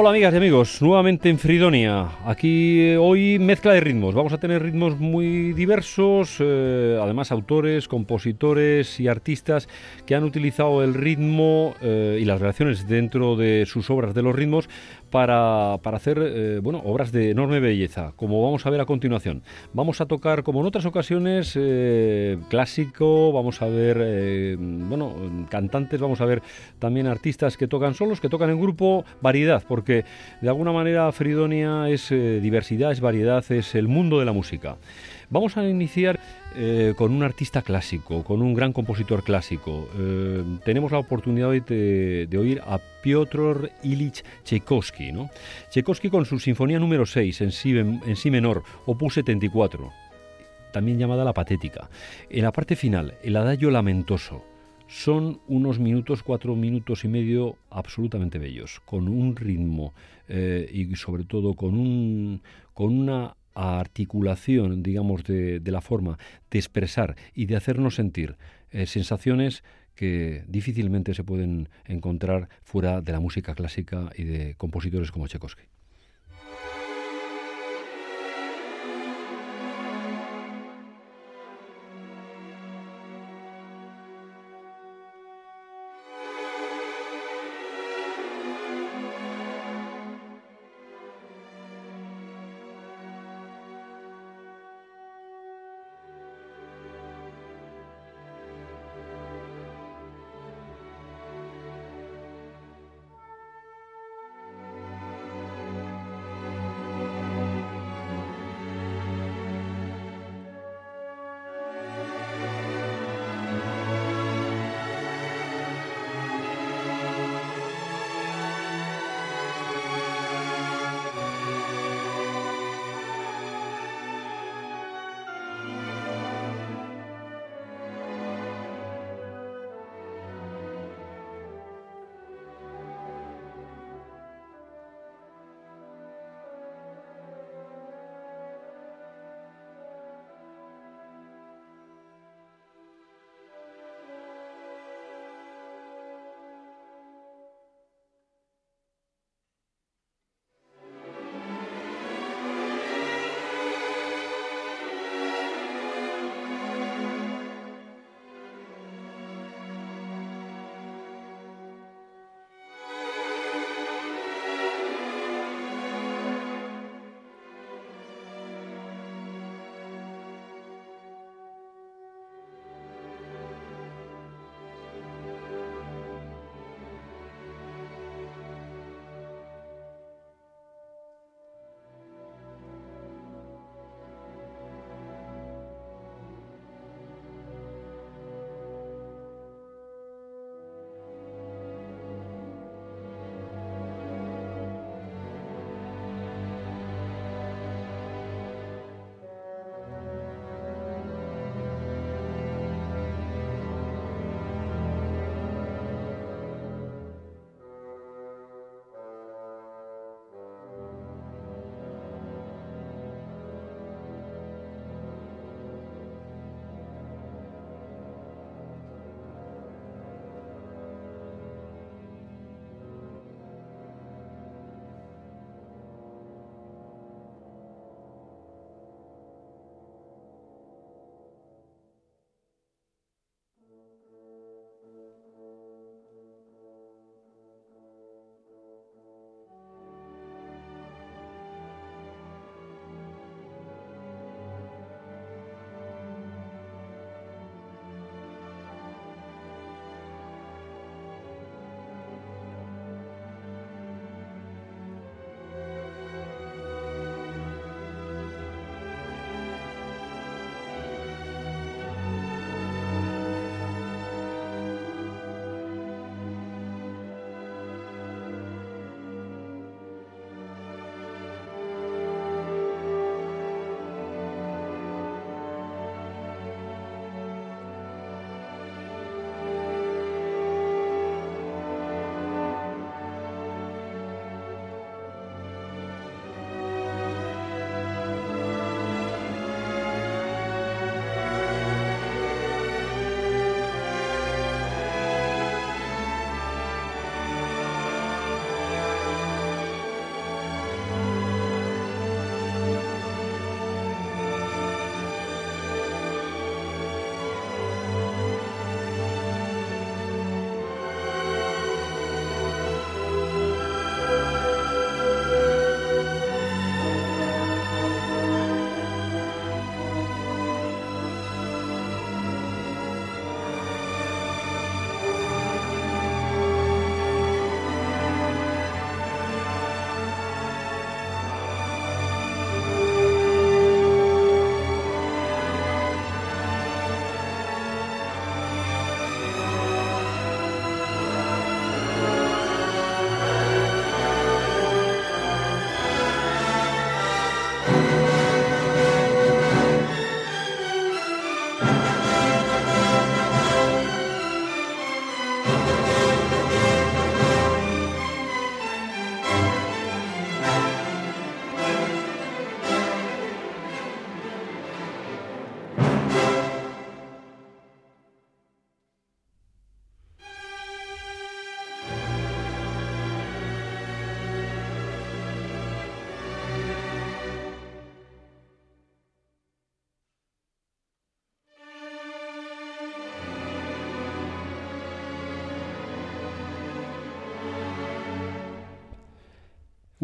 Hola amigas y amigos, nuevamente en Fridonia. Aquí eh, hoy mezcla de ritmos. Vamos a tener ritmos muy diversos, eh, además autores, compositores y artistas que han utilizado el ritmo eh, y las relaciones dentro de sus obras de los ritmos para, hacer bueno, obras de enorme belleza, como vamos a ver a continuación. Vamos a tocar, como en otras ocasiones, clásico, vamos a ver bueno, cantantes, vamos a ver también artistas que tocan solos, que tocan en grupo, variedad porque de alguna manera Fridonia es eh, diversidad, es variedad, es el mundo de la música. Vamos a iniciar eh, con un artista clásico, con un gran compositor clásico. Eh, tenemos la oportunidad de, de, oír a Piotr Ilich Tchaikovsky. ¿no? Tchaikovsky con su Sinfonía número 6 en si, en si menor, opus 74, también llamada La Patética. En la parte final, el adagio lamentoso son unos minutos, cuatro minutos y medio absolutamente bellos, con un ritmo eh, y sobre todo con, un, con una articulación, digamos, de, la forma de expresar y de hacernos sentir eh, sensaciones que difícilmente se pueden encontrar fuera de la música clásica y de compositores como Tchaikovsky.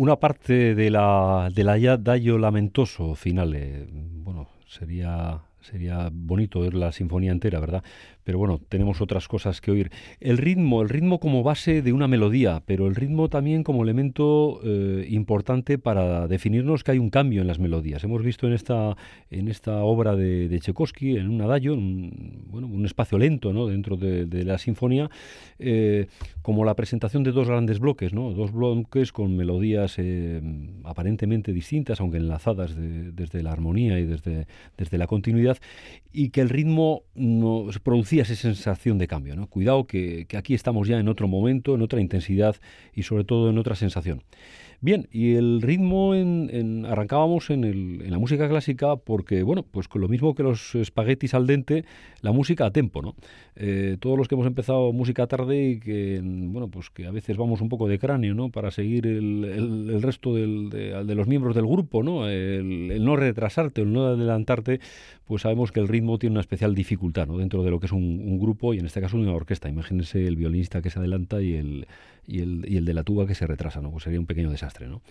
Una parte de la, de la Dayo Lamentoso finale, bueno, sería sería bonito ver la sinfonía entera, ¿verdad? pero bueno, tenemos otras cosas que oír. El ritmo, el ritmo como base de una melodía, pero el ritmo también como elemento eh, importante para definirnos que hay un cambio en las melodías. Hemos visto en esta, en esta obra de, de Tchaikovsky, en un adagio, un, bueno, un espacio lento ¿no? dentro de, la sinfonía, eh, como la presentación de dos grandes bloques, ¿no? dos bloques con melodías eh, aparentemente distintas, aunque enlazadas desde la armonía y desde, desde la continuidad, y que el ritmo no, producía esa sensación de cambio. ¿no? Cuidado que aquí estamos ya en otro momento, en otra intensidad y sobre todo en otra sensación. Bien, y el ritmo en, arrancábamos en, el, en, la música clásica porque, bueno, pues con lo mismo que los espaguetis al dente, la música a tempo, ¿no? Eh, todos los que hemos empezado música tarde y que, bueno, pues que a veces vamos un poco de cráneo, ¿no? Para seguir el, el, resto del, de, los miembros del grupo, ¿no? El, no retrasarte, el no adelantarte, pues sabemos que el ritmo tiene una especial dificultad, ¿no? Dentro de lo que es un, un grupo y en este caso una orquesta. Imagínense el violinista que se adelanta y el y el, y el de la tuba que se retrasa, ¿no? Pues sería un pequeño desastre, ¿no?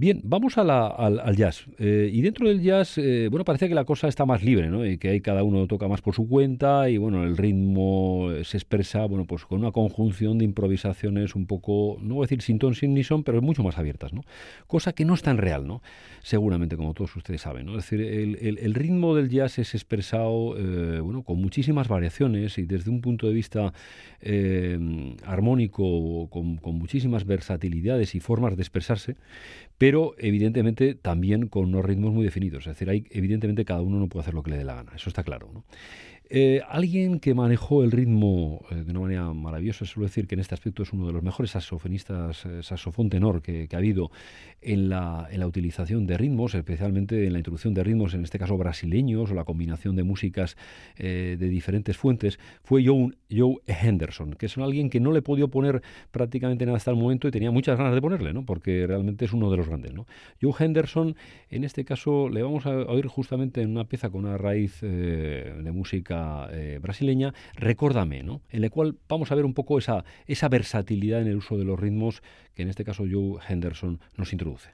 Bien, vamos al, jazz. Eh, y dentro del jazz, eh, bueno, parece que la cosa está más libre, ¿no? Y que ahí cada uno toca más por su cuenta y, bueno, el ritmo se expresa, bueno, pues con una conjunción de improvisaciones un poco, no voy a decir sin ton, sin ni son, pero mucho más abiertas, ¿no? Cosa que no es tan real, ¿no? Seguramente, como todos ustedes saben, ¿no? Es decir, el, ritmo del jazz es expresado, eh, bueno, con muchísimas variaciones y desde un punto de vista armónico, con muchísimas versatilidades y formas de expresarse, pero evidentemente también con unos ritmos muy definidos. Es decir, hay, evidentemente cada uno no puede hacer lo que le dé la gana, eso está claro. ¿no? Eh, alguien que manejó el ritmo eh, de una manera maravillosa, suelo decir que en este aspecto es uno de los mejores saxofonistas, eh, saxofón tenor que, ha habido en la, utilización de ritmos, especialmente en la introducción de ritmos, en este caso brasileños, o la combinación de músicas de diferentes fuentes, fue Joe, Joe, Henderson, que es alguien que no le he podido poner prácticamente nada hasta el momento y tenía muchas ganas de ponerle, ¿no? porque realmente es uno de los grandes. ¿no? Joe Henderson, en este caso, le vamos a oír justamente en una pieza con una raíz de música eh, brasileña, Recórdame, ¿no? en la cual vamos a ver un poco esa, esa versatilidad en el uso de los ritmos que en este caso Joe Henderson nos introduce.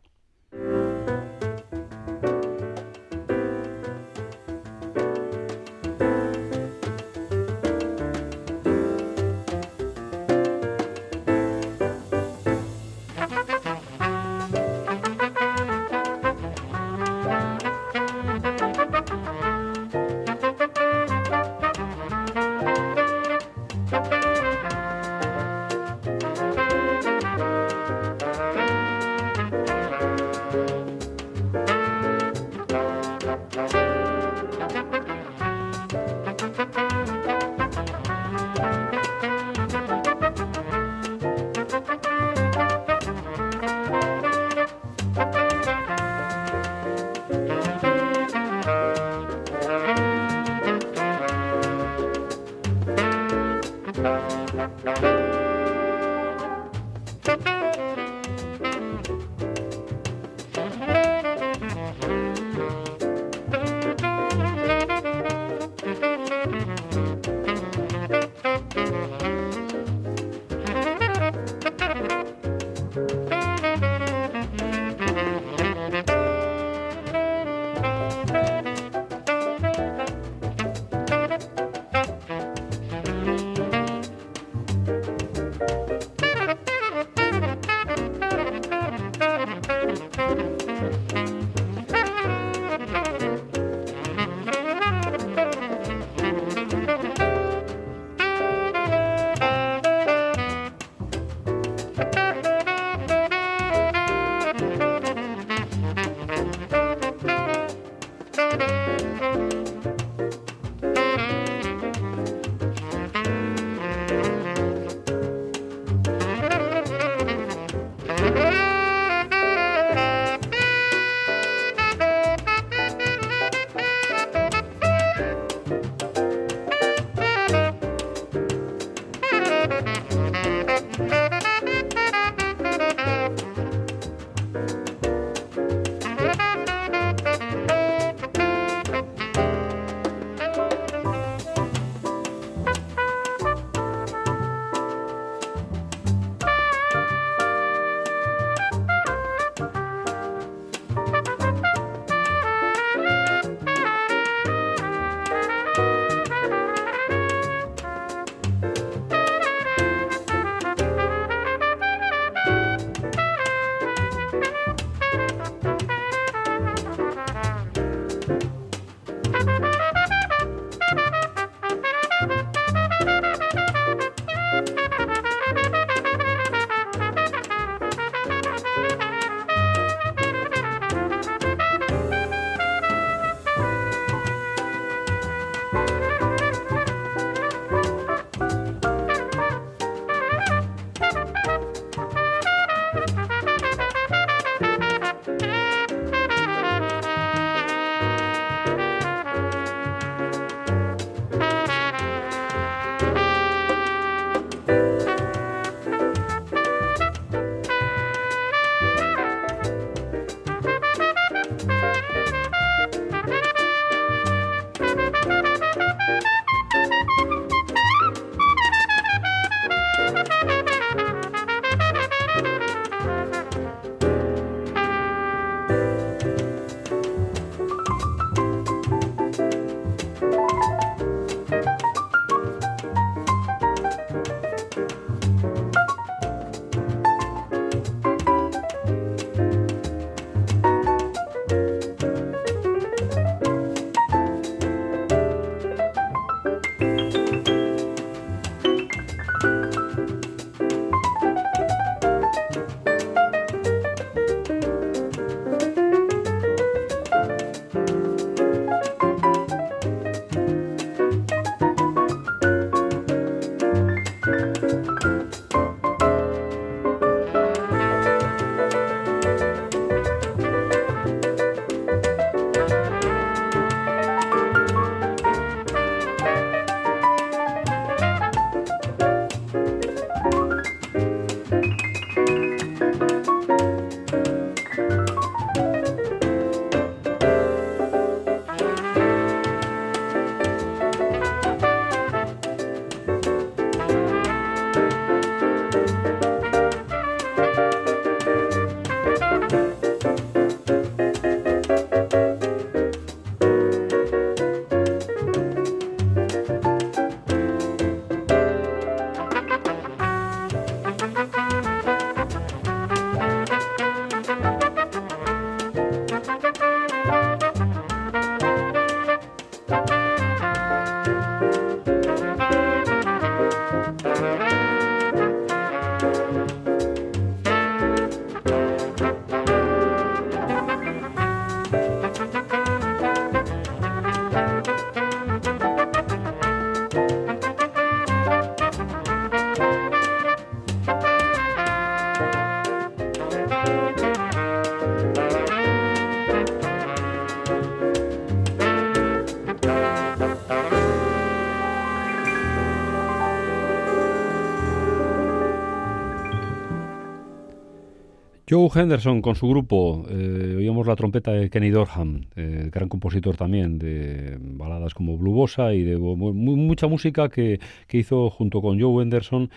Joe Henderson con su grupo, eh, oíamos la trompeta de Kenny Dorham, eh, gran compositor también de baladas como Blue y de mucha música que, que hizo junto con Joe Henderson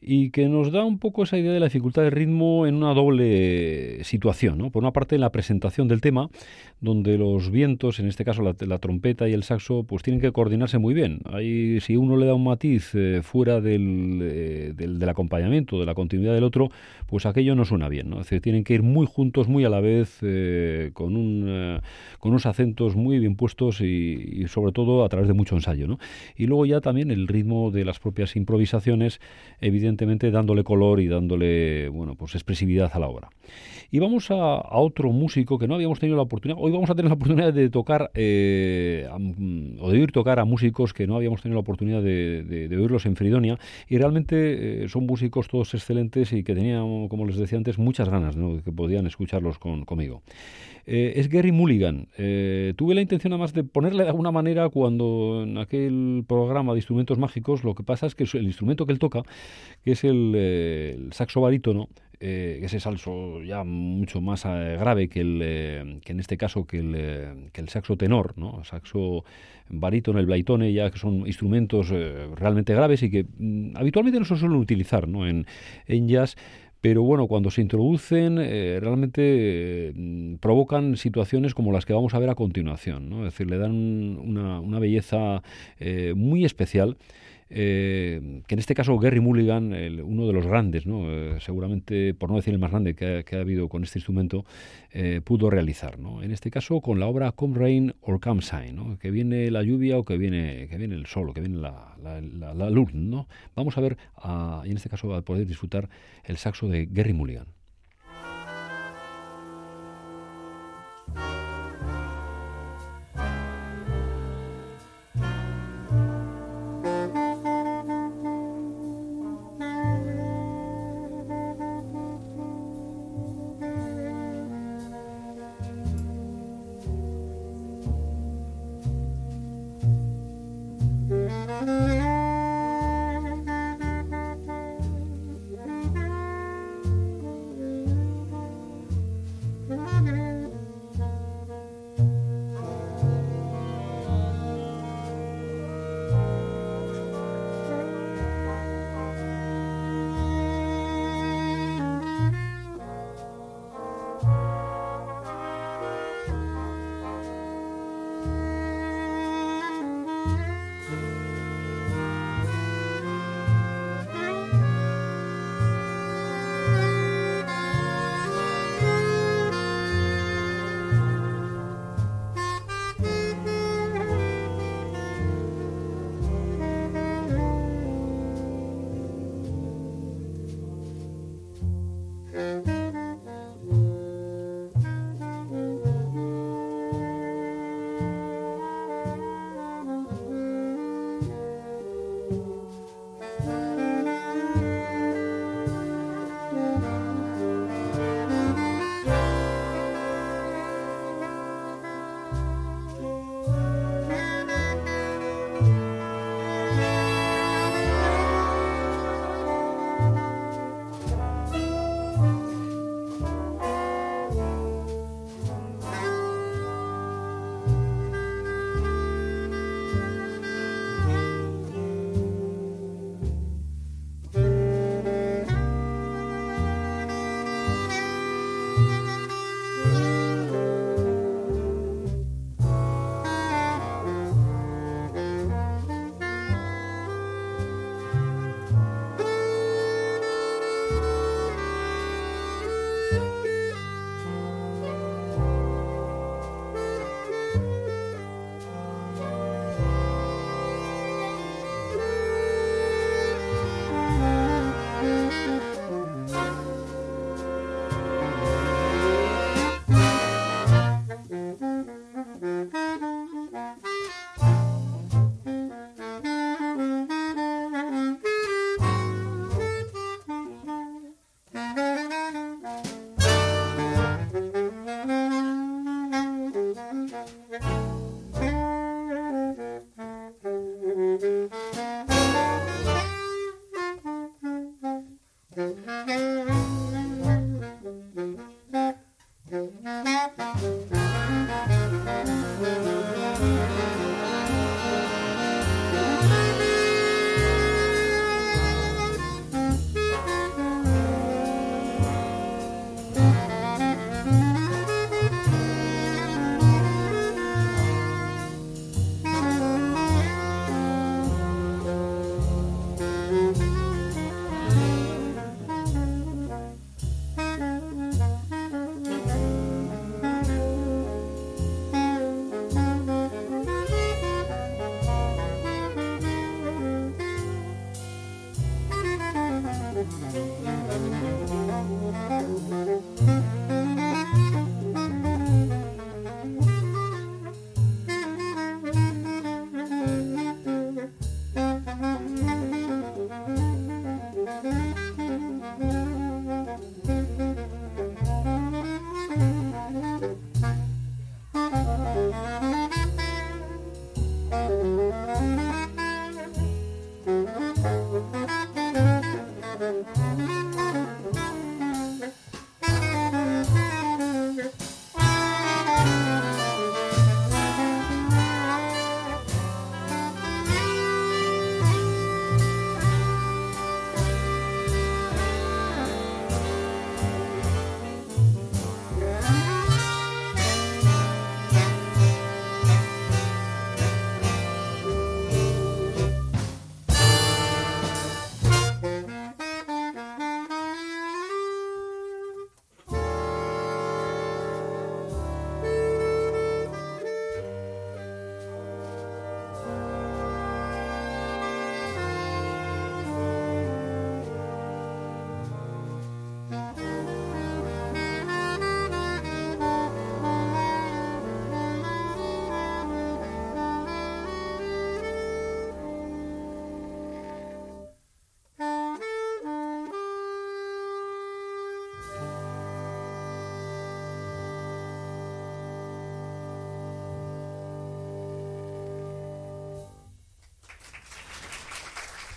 y que nos da un poco esa idea de la dificultad de ritmo en una doble situación. ¿no? Por una parte, en la presentación del tema, donde los vientos, en este caso la, trompeta y el saxo, pues tienen que coordinarse muy bien. Ahí, si uno le da un matiz eh, fuera eh, del, del, acompañamiento, de la continuidad del otro, pues aquello no suena bien. ¿no? Es decir, tienen que ir muy juntos, muy a la vez, eh, con, un, con unos acentos muy bien puestos y, sobre todo a través de mucho ensayo. ¿no? Y luego ya también el ritmo de las propias improvisaciones, evidentemente, dándole color y dándole bueno, pues expresividad a la obra. Y vamos a, otro músico que no habíamos tenido la oportunidad, hoy vamos a tener la oportunidad de tocar eh, o de oír tocar a músicos que no habíamos tenido la oportunidad de, oírlos en Fridonia y realmente eh, son músicos todos excelentes y que tenían, como les decía antes, muchas ganas de que podían escucharlos con, conmigo. Eh, es Gary Mulligan. tuve la intención además de ponerle de alguna manera cuando en aquel programa de instrumentos mágicos lo que pasa es que el instrumento que él toca, que es el, saxo barítono, eh, ese salso ya mucho más eh, grave que, el, eh, que en este caso que el, que el saxo tenor, ¿no? El saxo barítono, el blaitone, ya que son instrumentos realmente graves y que mm, habitualmente no se suelen utilizar ¿no? en, en jazz pero bueno, cuando se introducen realmente provocan situaciones como las que vamos a ver a continuación, ¿no? es decir, le dan una, una belleza muy especial eh, que en este caso Gary Mulligan, uno de los grandes, ¿no? Eh, seguramente, por no decir el más grande que ha, habido con este instrumento, eh, pudo realizar. ¿no? En este caso con la obra Come Rain or Come Shine, que viene la lluvia o que viene, que viene el sol, o que viene la, la, luz. ¿no? Vamos a ver, y en este caso a poder disfrutar el saxo de Gary Mulligan.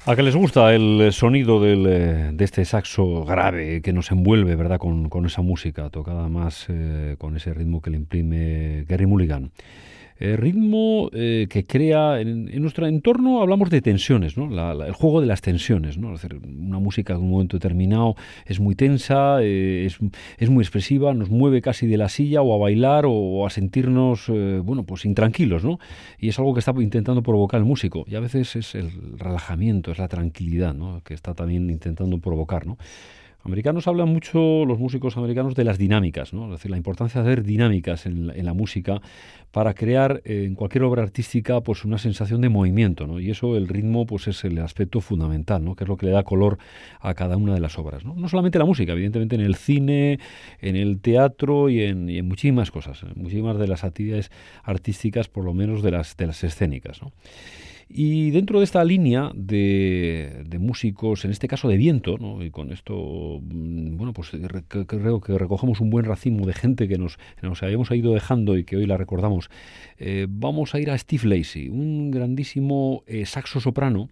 A que les gusta el sonido del, eh, de este saxo grave que nos envuelve, ¿verdad? Con, con esa música tocada más eh, con ese ritmo que le imprime Gary Mulligan. Eh, ritmo eh, que crea en, nuestro entorno hablamos de tensiones, ¿no? el juego de las tensiones, ¿no? una música en un momento determinado es muy tensa, eh, es, es, muy expresiva, nos mueve casi de la silla o a bailar o, a sentirnos, bueno, pues intranquilos, ¿no? Y es algo que está intentando provocar el músico y a veces es el relajamiento, es la tranquilidad, ¿no? Que está también intentando provocar, ¿no? Americanos hablan mucho, los músicos americanos, de las dinámicas, ¿no? es decir, la importancia de hacer dinámicas en, la música para crear eh, en cualquier obra artística pues una sensación de movimiento, ¿no? y eso el ritmo pues es el aspecto fundamental, ¿no? que es lo que le da color a cada una de las obras. No, no solamente la música, evidentemente en el cine, en el teatro y en, muchísimas cosas, en muchísimas de las actividades artísticas, por lo menos de las, de las escénicas. ¿no? Y dentro de esta línea de, músicos, en este caso de viento, ¿no? y con esto, mm, bueno, pues creo que recogemos un buen racimo de gente que nos, nos habíamos ido dejando y que hoy la recordamos, eh, vamos a ir a Steve Lacey, un grandísimo eh, saxo soprano.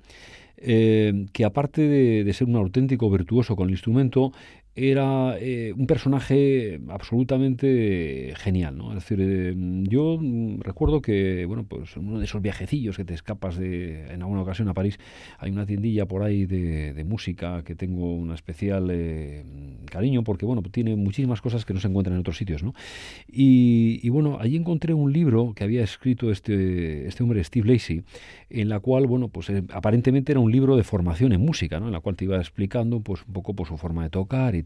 Eh, que aparte de, ser un auténtico virtuoso con el instrumento, era eh, un personaje absolutamente genial, ¿no? Es decir, eh, yo recuerdo que, bueno, pues en uno de esos viajecillos que te escapas de, en alguna ocasión a París, hay una tiendilla por ahí de, música que tengo un especial eh, cariño porque, bueno, tiene muchísimas cosas que no se encuentran en otros sitios, ¿no? Y, bueno, allí encontré un libro que había escrito este, este hombre, Steve Lacey, en la cual, bueno, pues aparentemente era un libro de formación en música, ¿no? En la cual te iba explicando, pues, un poco por pues, su forma de tocar y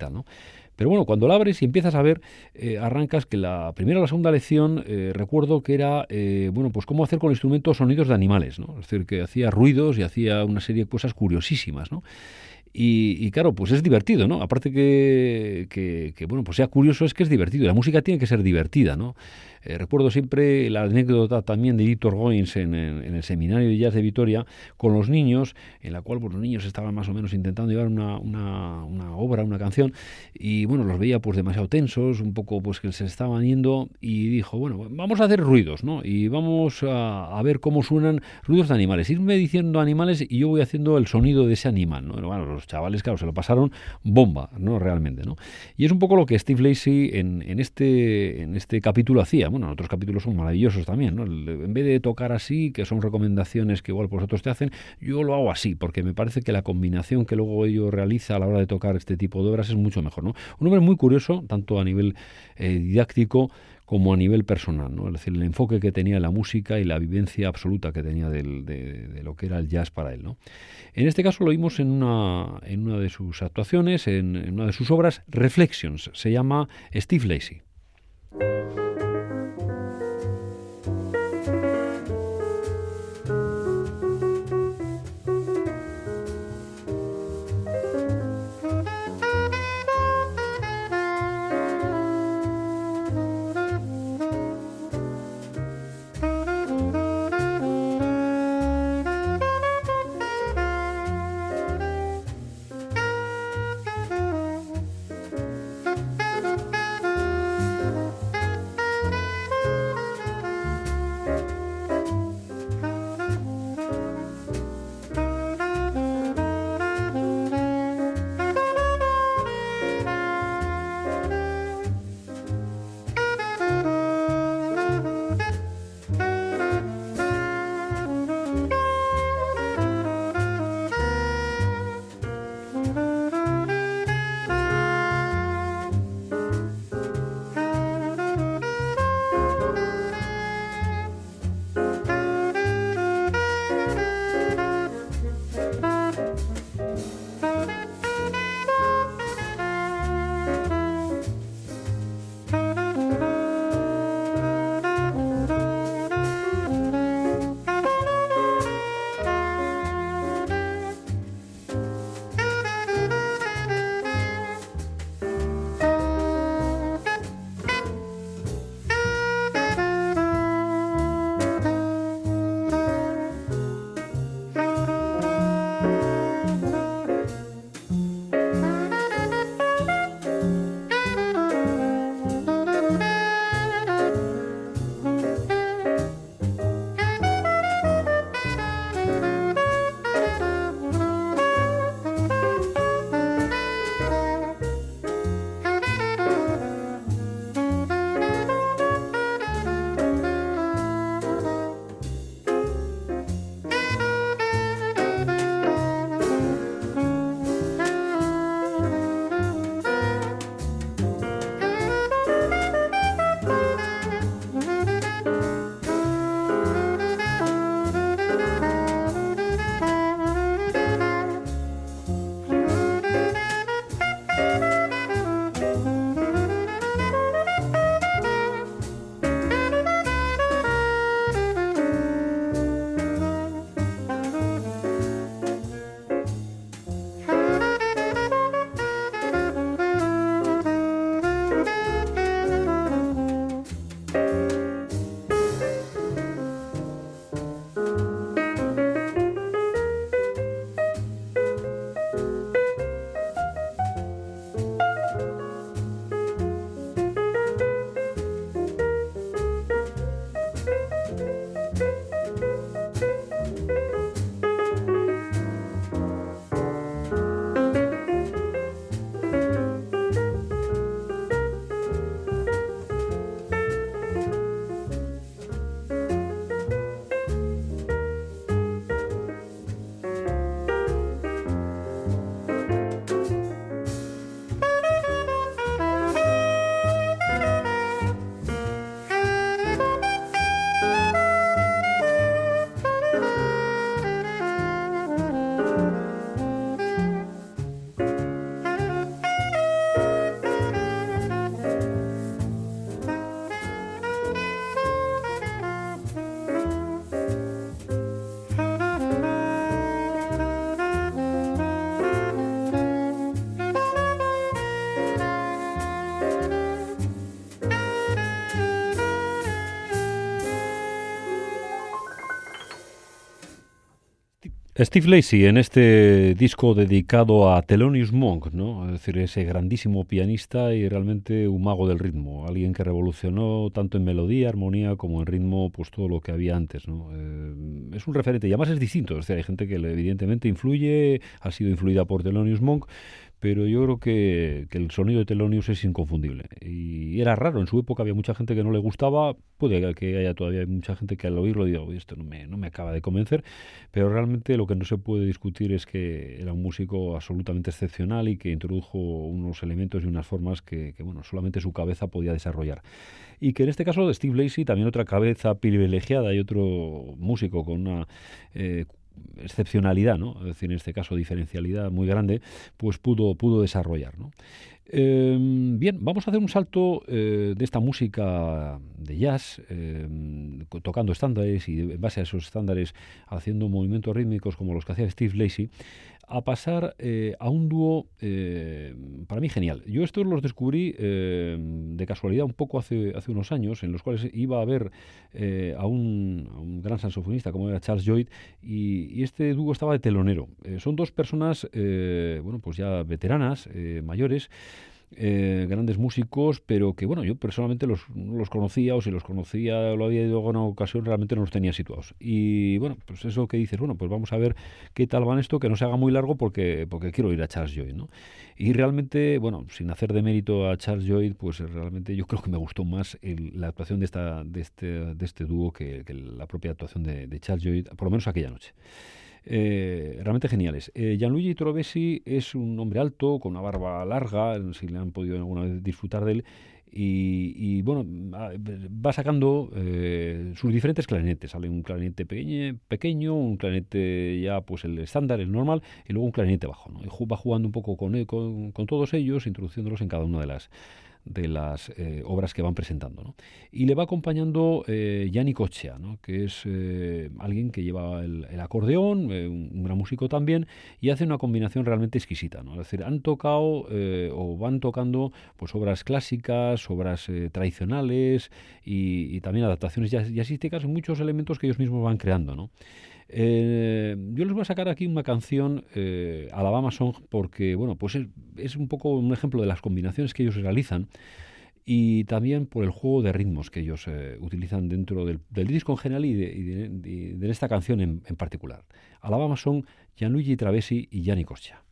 Pero bueno, cuando la abres y empiezas a ver, eh, arrancas que la primera o la segunda lección, eh, recuerdo que era, eh, bueno, pues cómo hacer con instrumentos sonidos de animales, ¿no? Es decir, que hacía ruidos y hacía una serie de cosas curiosísimas, ¿no? Y, claro, pues es divertido, ¿no? Aparte que, que, bueno, pues sea curioso, es que es divertido. La música tiene que ser divertida, ¿no? Eh, recuerdo siempre la anécdota también de Víctor Goins en, el seminario de jazz de Vitoria con los niños, en la cual pues, los niños estaban más o menos intentando llevar una, una, obra, una canción, y bueno, los veía pues demasiado tensos, un poco pues que se estaban yendo, y dijo, bueno, vamos a hacer ruidos, ¿no? Y vamos a, ver cómo suenan ruidos de animales. Irme diciendo animales y yo voy haciendo el sonido de ese animal, ¿no? Los chavales, claro, se lo pasaron bomba, ¿no? Realmente, ¿no? Y es un poco lo que Steve Lacey en, en este, en este capítulo hacía bueno, otros capítulos son maravillosos también, ¿no? En vez de tocar así, que son recomendaciones que igual vosotros te hacen, yo lo hago así, porque me parece que la combinación que luego ello realiza a la hora de tocar este tipo de obras es mucho mejor, ¿no? Un hombre muy curioso, tanto a nivel eh, didáctico como a nivel personal, ¿no? Es decir, el enfoque que tenía la música y la vivencia absoluta que tenía de, lo que era el jazz para él, ¿no? En este caso lo vimos en una, en una de sus actuaciones, en, una de sus obras, Reflections, se llama Steve Lacey. Steve Lacey en este disco dedicado a Thelonious Monk, ¿no? Es decir, ese grandísimo pianista y realmente un mago del ritmo, alguien que revolucionó tanto en melodía, armonía como en ritmo, pues todo lo que había antes, ¿no? Eh, es un referente y además es distinto, es decir, hay gente que evidentemente influye, ha sido influida por Thelonious Monk, pero yo creo que, el sonido de Thelonious es inconfundible. Y era raro, en su época había mucha gente que no le gustaba, puede que haya todavía mucha gente que al oírlo diga, esto no me, no me acaba de convencer, pero realmente lo que no se puede discutir es que era un músico absolutamente excepcional y que introdujo unos elementos y unas formas que, bueno, solamente su cabeza podía desarrollar. Y que en este caso de Steve Lacey, también otra cabeza privilegiada y otro músico con una eh, excepcionalidad, ¿no? es decir, en este caso diferencialidad muy grande, pues pudo, pudo desarrollar. ¿no? Em, bien, vamos a hacer un salto eh, de esta música de jazz, em, tocando estándares y en base a esos estándares haciendo movimientos rítmicos como los que hacía Steve Lacey, a pasar eh, a un dúo eh, para mí genial. Yo estos los descubrí de casualidad un poco hace, hace unos años, en los cuales iba a ver a un, gran saxofonista como era Charles Lloyd y, y este dúo estaba de telonero. son dos personas, bueno, pues ya veteranas, mayores, eh, grandes músicos, pero que bueno, yo personalmente los, los conocía o si los conocía lo había ido a alguna ocasión, realmente no los tenía situados. Y bueno, pues eso que dices, bueno, pues vamos a ver qué tal van esto, que no se haga muy largo porque, porque quiero ir a Charles Lloyd, ¿no? Y realmente, bueno, sin hacer de mérito a Charles Lloyd, pues realmente yo creo que me gustó más la actuación de, esta, de, este, de este dúo que, la propia actuación de, de Charles Lloyd, por lo menos aquella noche. Eh, realmente geniales. Eh, Gianluigi Trovesi es un hombre alto, con una barba larga, si le han podido alguna vez disfrutar de él, y, bueno, va sacando eh, sus diferentes clarinetes. Sale un clarinete pequeño, pequeño, un clarinete ya pues el estándar, el normal, y luego un clarinete bajo. ¿no? Y va jugando un poco con, con, con todos ellos, introduciéndolos en cada una de las de las eh, obras que van presentando. ¿no? Y le va acompañando eh, Gianni Coccia, ¿no? que es eh, alguien que lleva el, acordeón, un, gran músico también, y hace una combinación realmente exquisita. ¿no? Es decir, han tocado o van tocando pues, obras clásicas, obras tradicionales y, también adaptaciones jazzísticas, muchos elementos que ellos mismos van creando. ¿no? Eh, yo les voy a sacar aquí una canción, eh, Alabama Song, porque bueno, pues es, un poco un ejemplo de las combinaciones que ellos realizan y también por el juego de ritmos que ellos eh, utilizan dentro del, disco en general y de, esta canción en, en, particular. Alabama Song, Gianluigi Travesi y Gianni Coscia.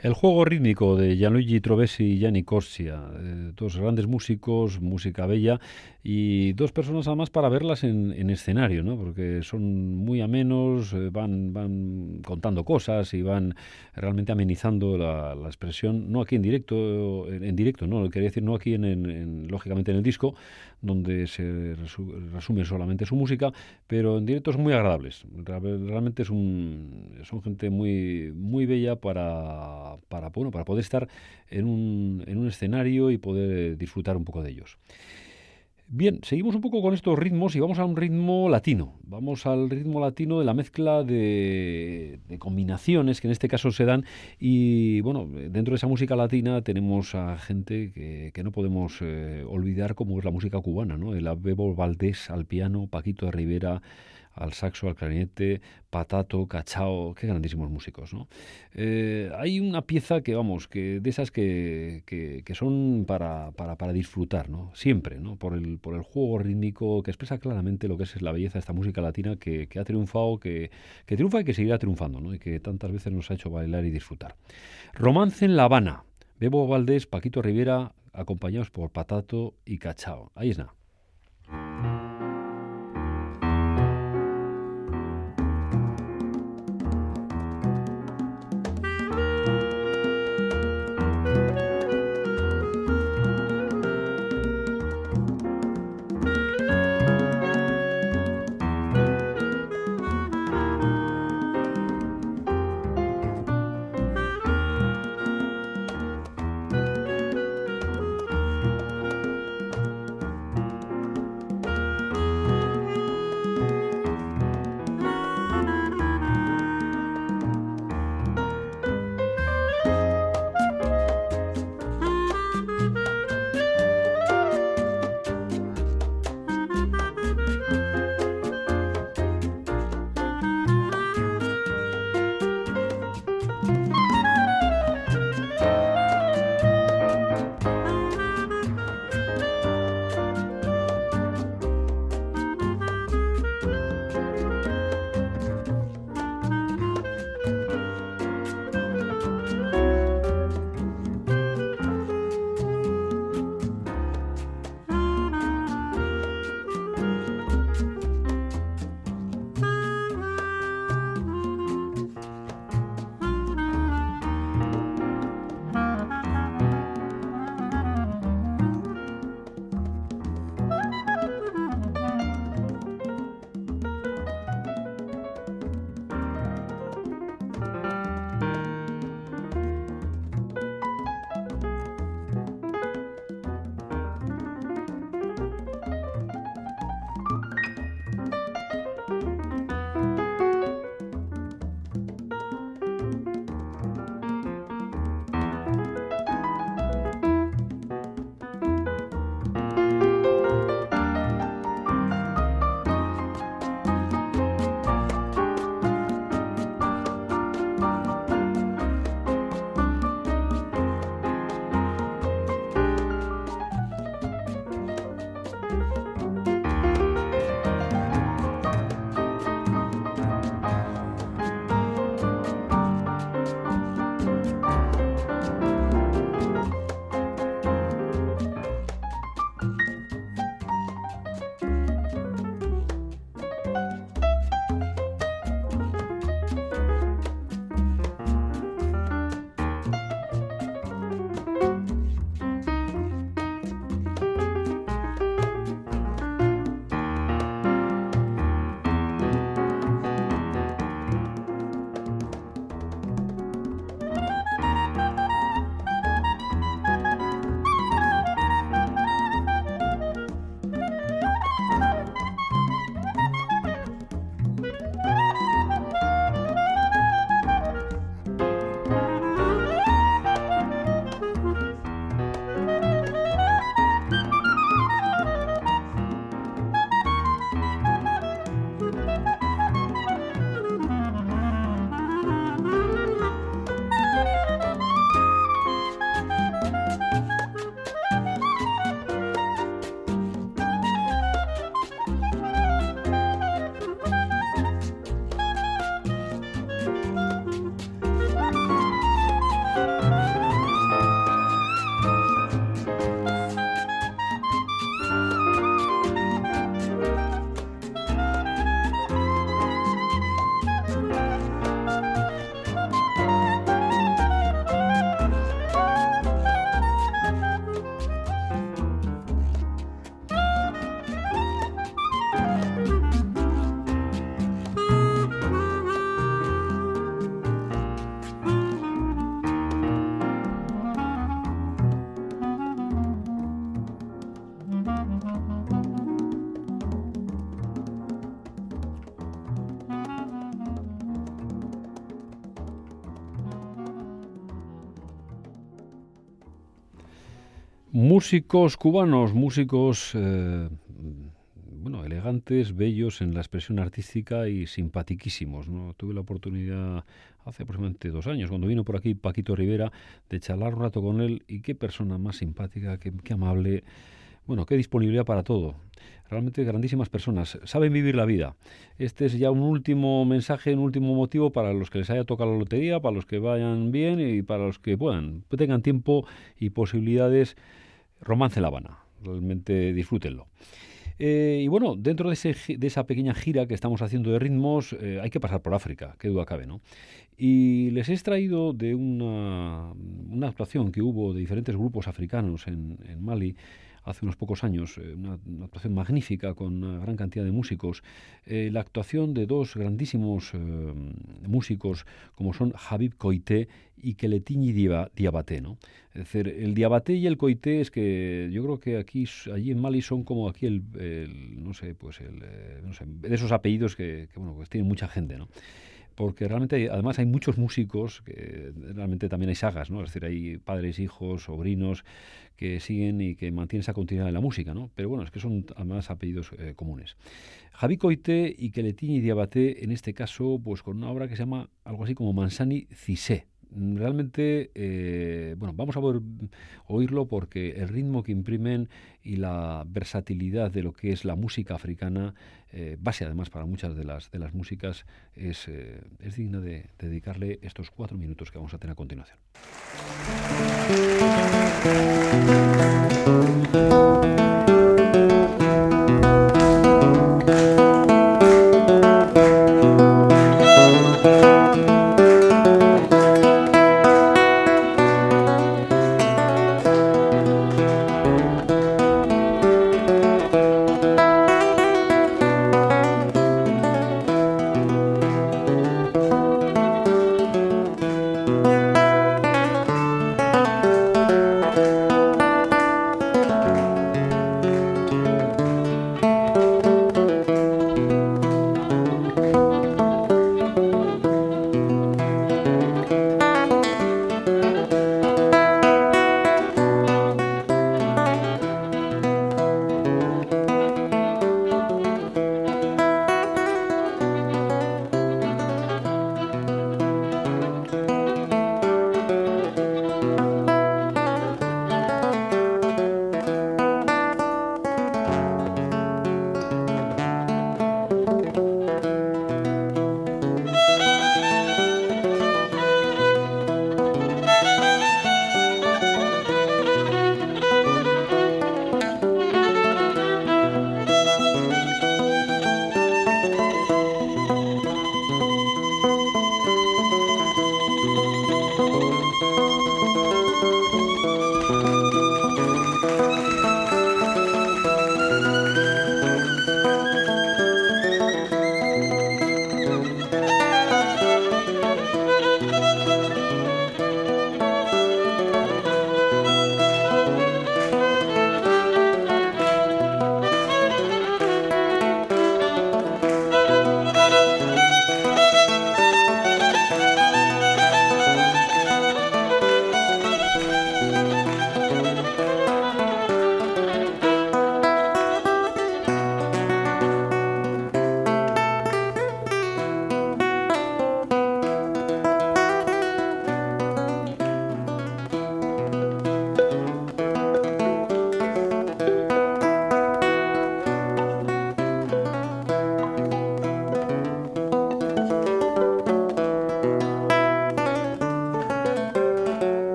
El juego rítmico de Gianluigi Trovesi y Gianni Corsia, eh, dos grandes músicos, música bella y dos personas además para verlas en, escenario, ¿no? porque son muy amenos, eh, van, van contando cosas y van realmente amenizando la, expresión, no aquí en directo, en, directo, no, quería decir no aquí en, lógicamente en el disco, donde se resume solamente su música, pero en directo son muy agradables. Realmente es un, son gente muy, muy bella para para, bueno, para poder estar en un, en un escenario y poder disfrutar un poco de ellos. Bien, seguimos un poco con estos ritmos y vamos a un ritmo latino. Vamos al ritmo latino de la mezcla de, combinaciones que en este caso se dan. Y bueno, dentro de esa música latina tenemos a gente que, no podemos eh, olvidar, como es la música cubana, ¿no? El Bebo Valdés al piano, Paquito de Rivera al saxo, al clarinete, Patato, Cachao, qué grandísimos músicos, ¿no? Eh, hay una pieza que, vamos, que de esas que, que, son para, para, para, disfrutar, ¿no? Siempre, ¿no? Por el, por el juego rítmico que expresa claramente lo que es la belleza de esta música latina que, que ha triunfado, que, que triunfa y que seguirá triunfando, ¿no? Y que tantas veces nos ha hecho bailar y disfrutar. Romance en La Habana. Bebo Valdés, Paquito Rivera, acompañados por Patato y Cachao. Ahí es nada. Músicos cubanos, músicos eh, bueno, elegantes, bellos en la expresión artística y simpatiquísimos. ¿no? Tuve la oportunidad hace aproximadamente dos años, cuando vino por aquí Paquito Rivera, de charlar un rato con él y qué persona más simpática, qué, qué amable, bueno, qué disponibilidad para todo. Realmente grandísimas personas, saben vivir la vida. Este es ya un último mensaje, un último motivo para los que les haya tocado la lotería, para los que vayan bien y para los que puedan, tengan tiempo y posibilidades. Romance La Habana, realmente disfrútenlo. Eh, y bueno, dentro de, esa pequeña gira que estamos haciendo de ritmos, eh, hay que pasar por África, qué duda cabe, ¿no? Y les he extraído de una, actuación que hubo de diferentes grupos africanos en Mali, hace unos pocos años, eh, una, actuación magnífica con una gran cantidad de músicos, eh, la actuación de dos grandísimos eh, músicos como son Habib Koité y Keletini Diabaté. ¿no? Es decir, el Diabaté y el Koité es que yo creo que aquí, allí en Mali son como aquí el, no sé, pues el, no sé, de esos apellidos que bueno, pues tienen mucha gente, ¿no? Porque realmente además hay muchos músicos, que realmente también hay sagas, ¿no? Es decir, hay padres, hijos, sobrinos que siguen y que mantienen esa continuidad de la música, ¿no? Pero bueno, es que son además apellidos eh, comunes. Javi Coité y Keletini Diabaté, en este caso, pues con una obra que se llama algo así como Mansani Cisé, realmente, eh, bueno, vamos a poder oírlo porque el ritmo que imprimen y la versatilidad de lo que es la música africana, eh, base además para muchas de las, de las músicas, es, eh, es digno de dedicarle estos cuatro minutos que vamos a tener a continuación.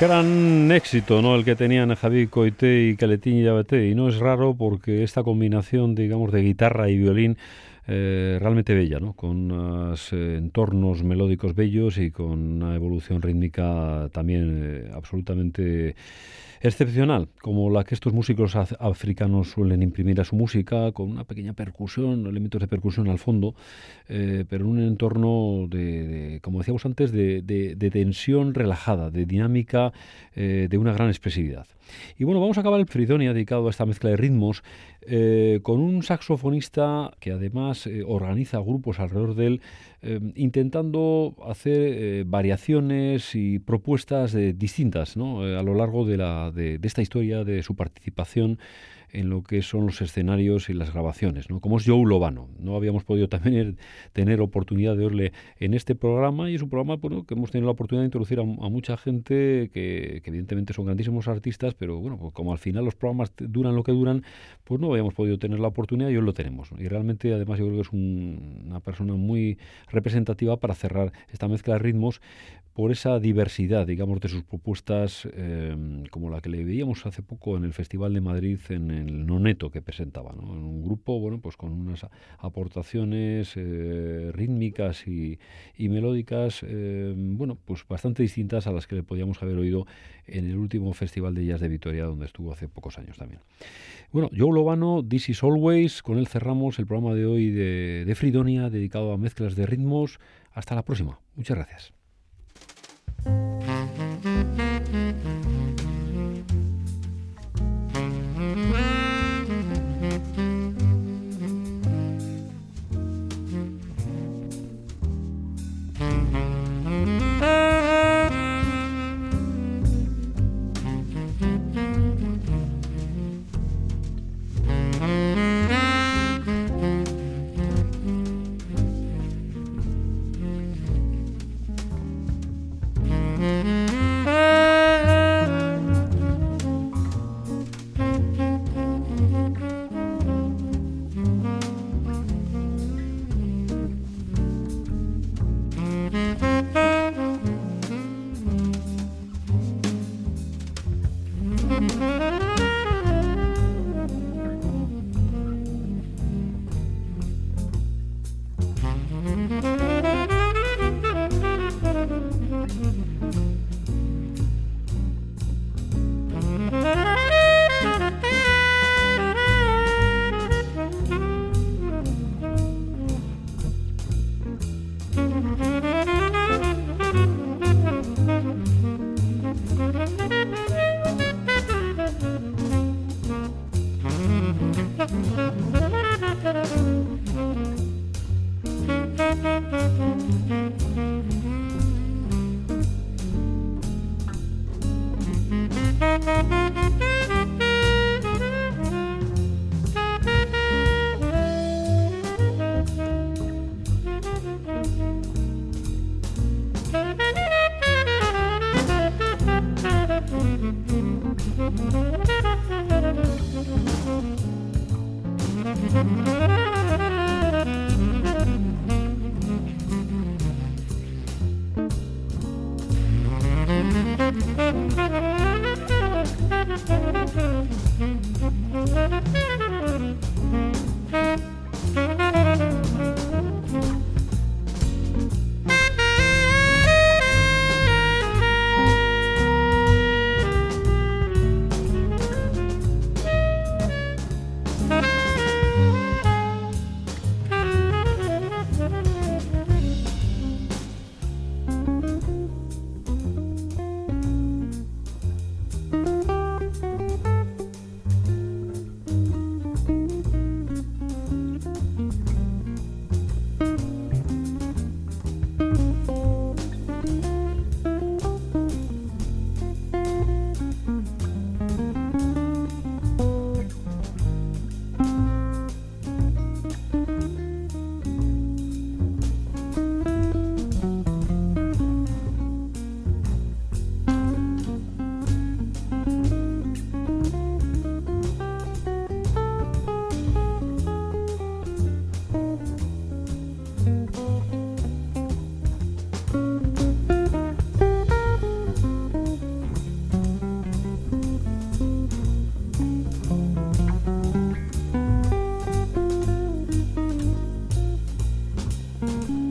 Gran éxito, ¿no? El que tenían Javi Coité y Caletín y Yabeté. Y no es raro porque esta combinación, digamos, de guitarra y violín eh, realmente bella, ¿no? Con unos eh, entornos melódicos bellos y con una evolución rítmica también eh, absolutamente excepcional, como la que estos músicos africanos suelen imprimir a su música, con una pequeña percusión, elementos de percusión al fondo, eh, pero en un entorno de, como decíamos antes, de, tensión relajada, de dinámica, de una gran expresividad. Y bueno, vamos a acabar el Fridonia dedicado a esta mezcla de ritmos eh, con un saxofonista que además organiza grupos alrededor de él, intentando hacer variaciones y propuestas distintas a lo largo de, la, de, esta historia, de su participación en lo que son los escenarios y las grabaciones, ¿no? como es Joe Lobano. No habíamos podido también tener oportunidad de oírle en este programa y es un programa bueno, que hemos tenido la oportunidad de introducir a, mucha gente que, evidentemente son grandísimos artistas, pero bueno, pues como al final los programas duran lo que duran, pues no habíamos podido tener la oportunidad y hoy lo tenemos. Y realmente además yo creo que es una persona muy representativa para cerrar esta mezcla de ritmos por esa diversidad, digamos, de sus propuestas, eh, como la que le veíamos hace poco en el Festival de Madrid en el Noneto que presentaba, ¿no? En un grupo, bueno, pues con unas aportaciones eh, rítmicas y, melódicas, eh, bueno, pues bastante distintas a las que le podíamos haber oído en el último Festival de Jazz de Vitoria, donde estuvo hace pocos años también. Bueno, Joe Lobano, This is Always, con él cerramos el programa de hoy de Fridonia, dedicado a mezclas de ritmos. Hasta la próxima. Muchas gracias. Thank you. Música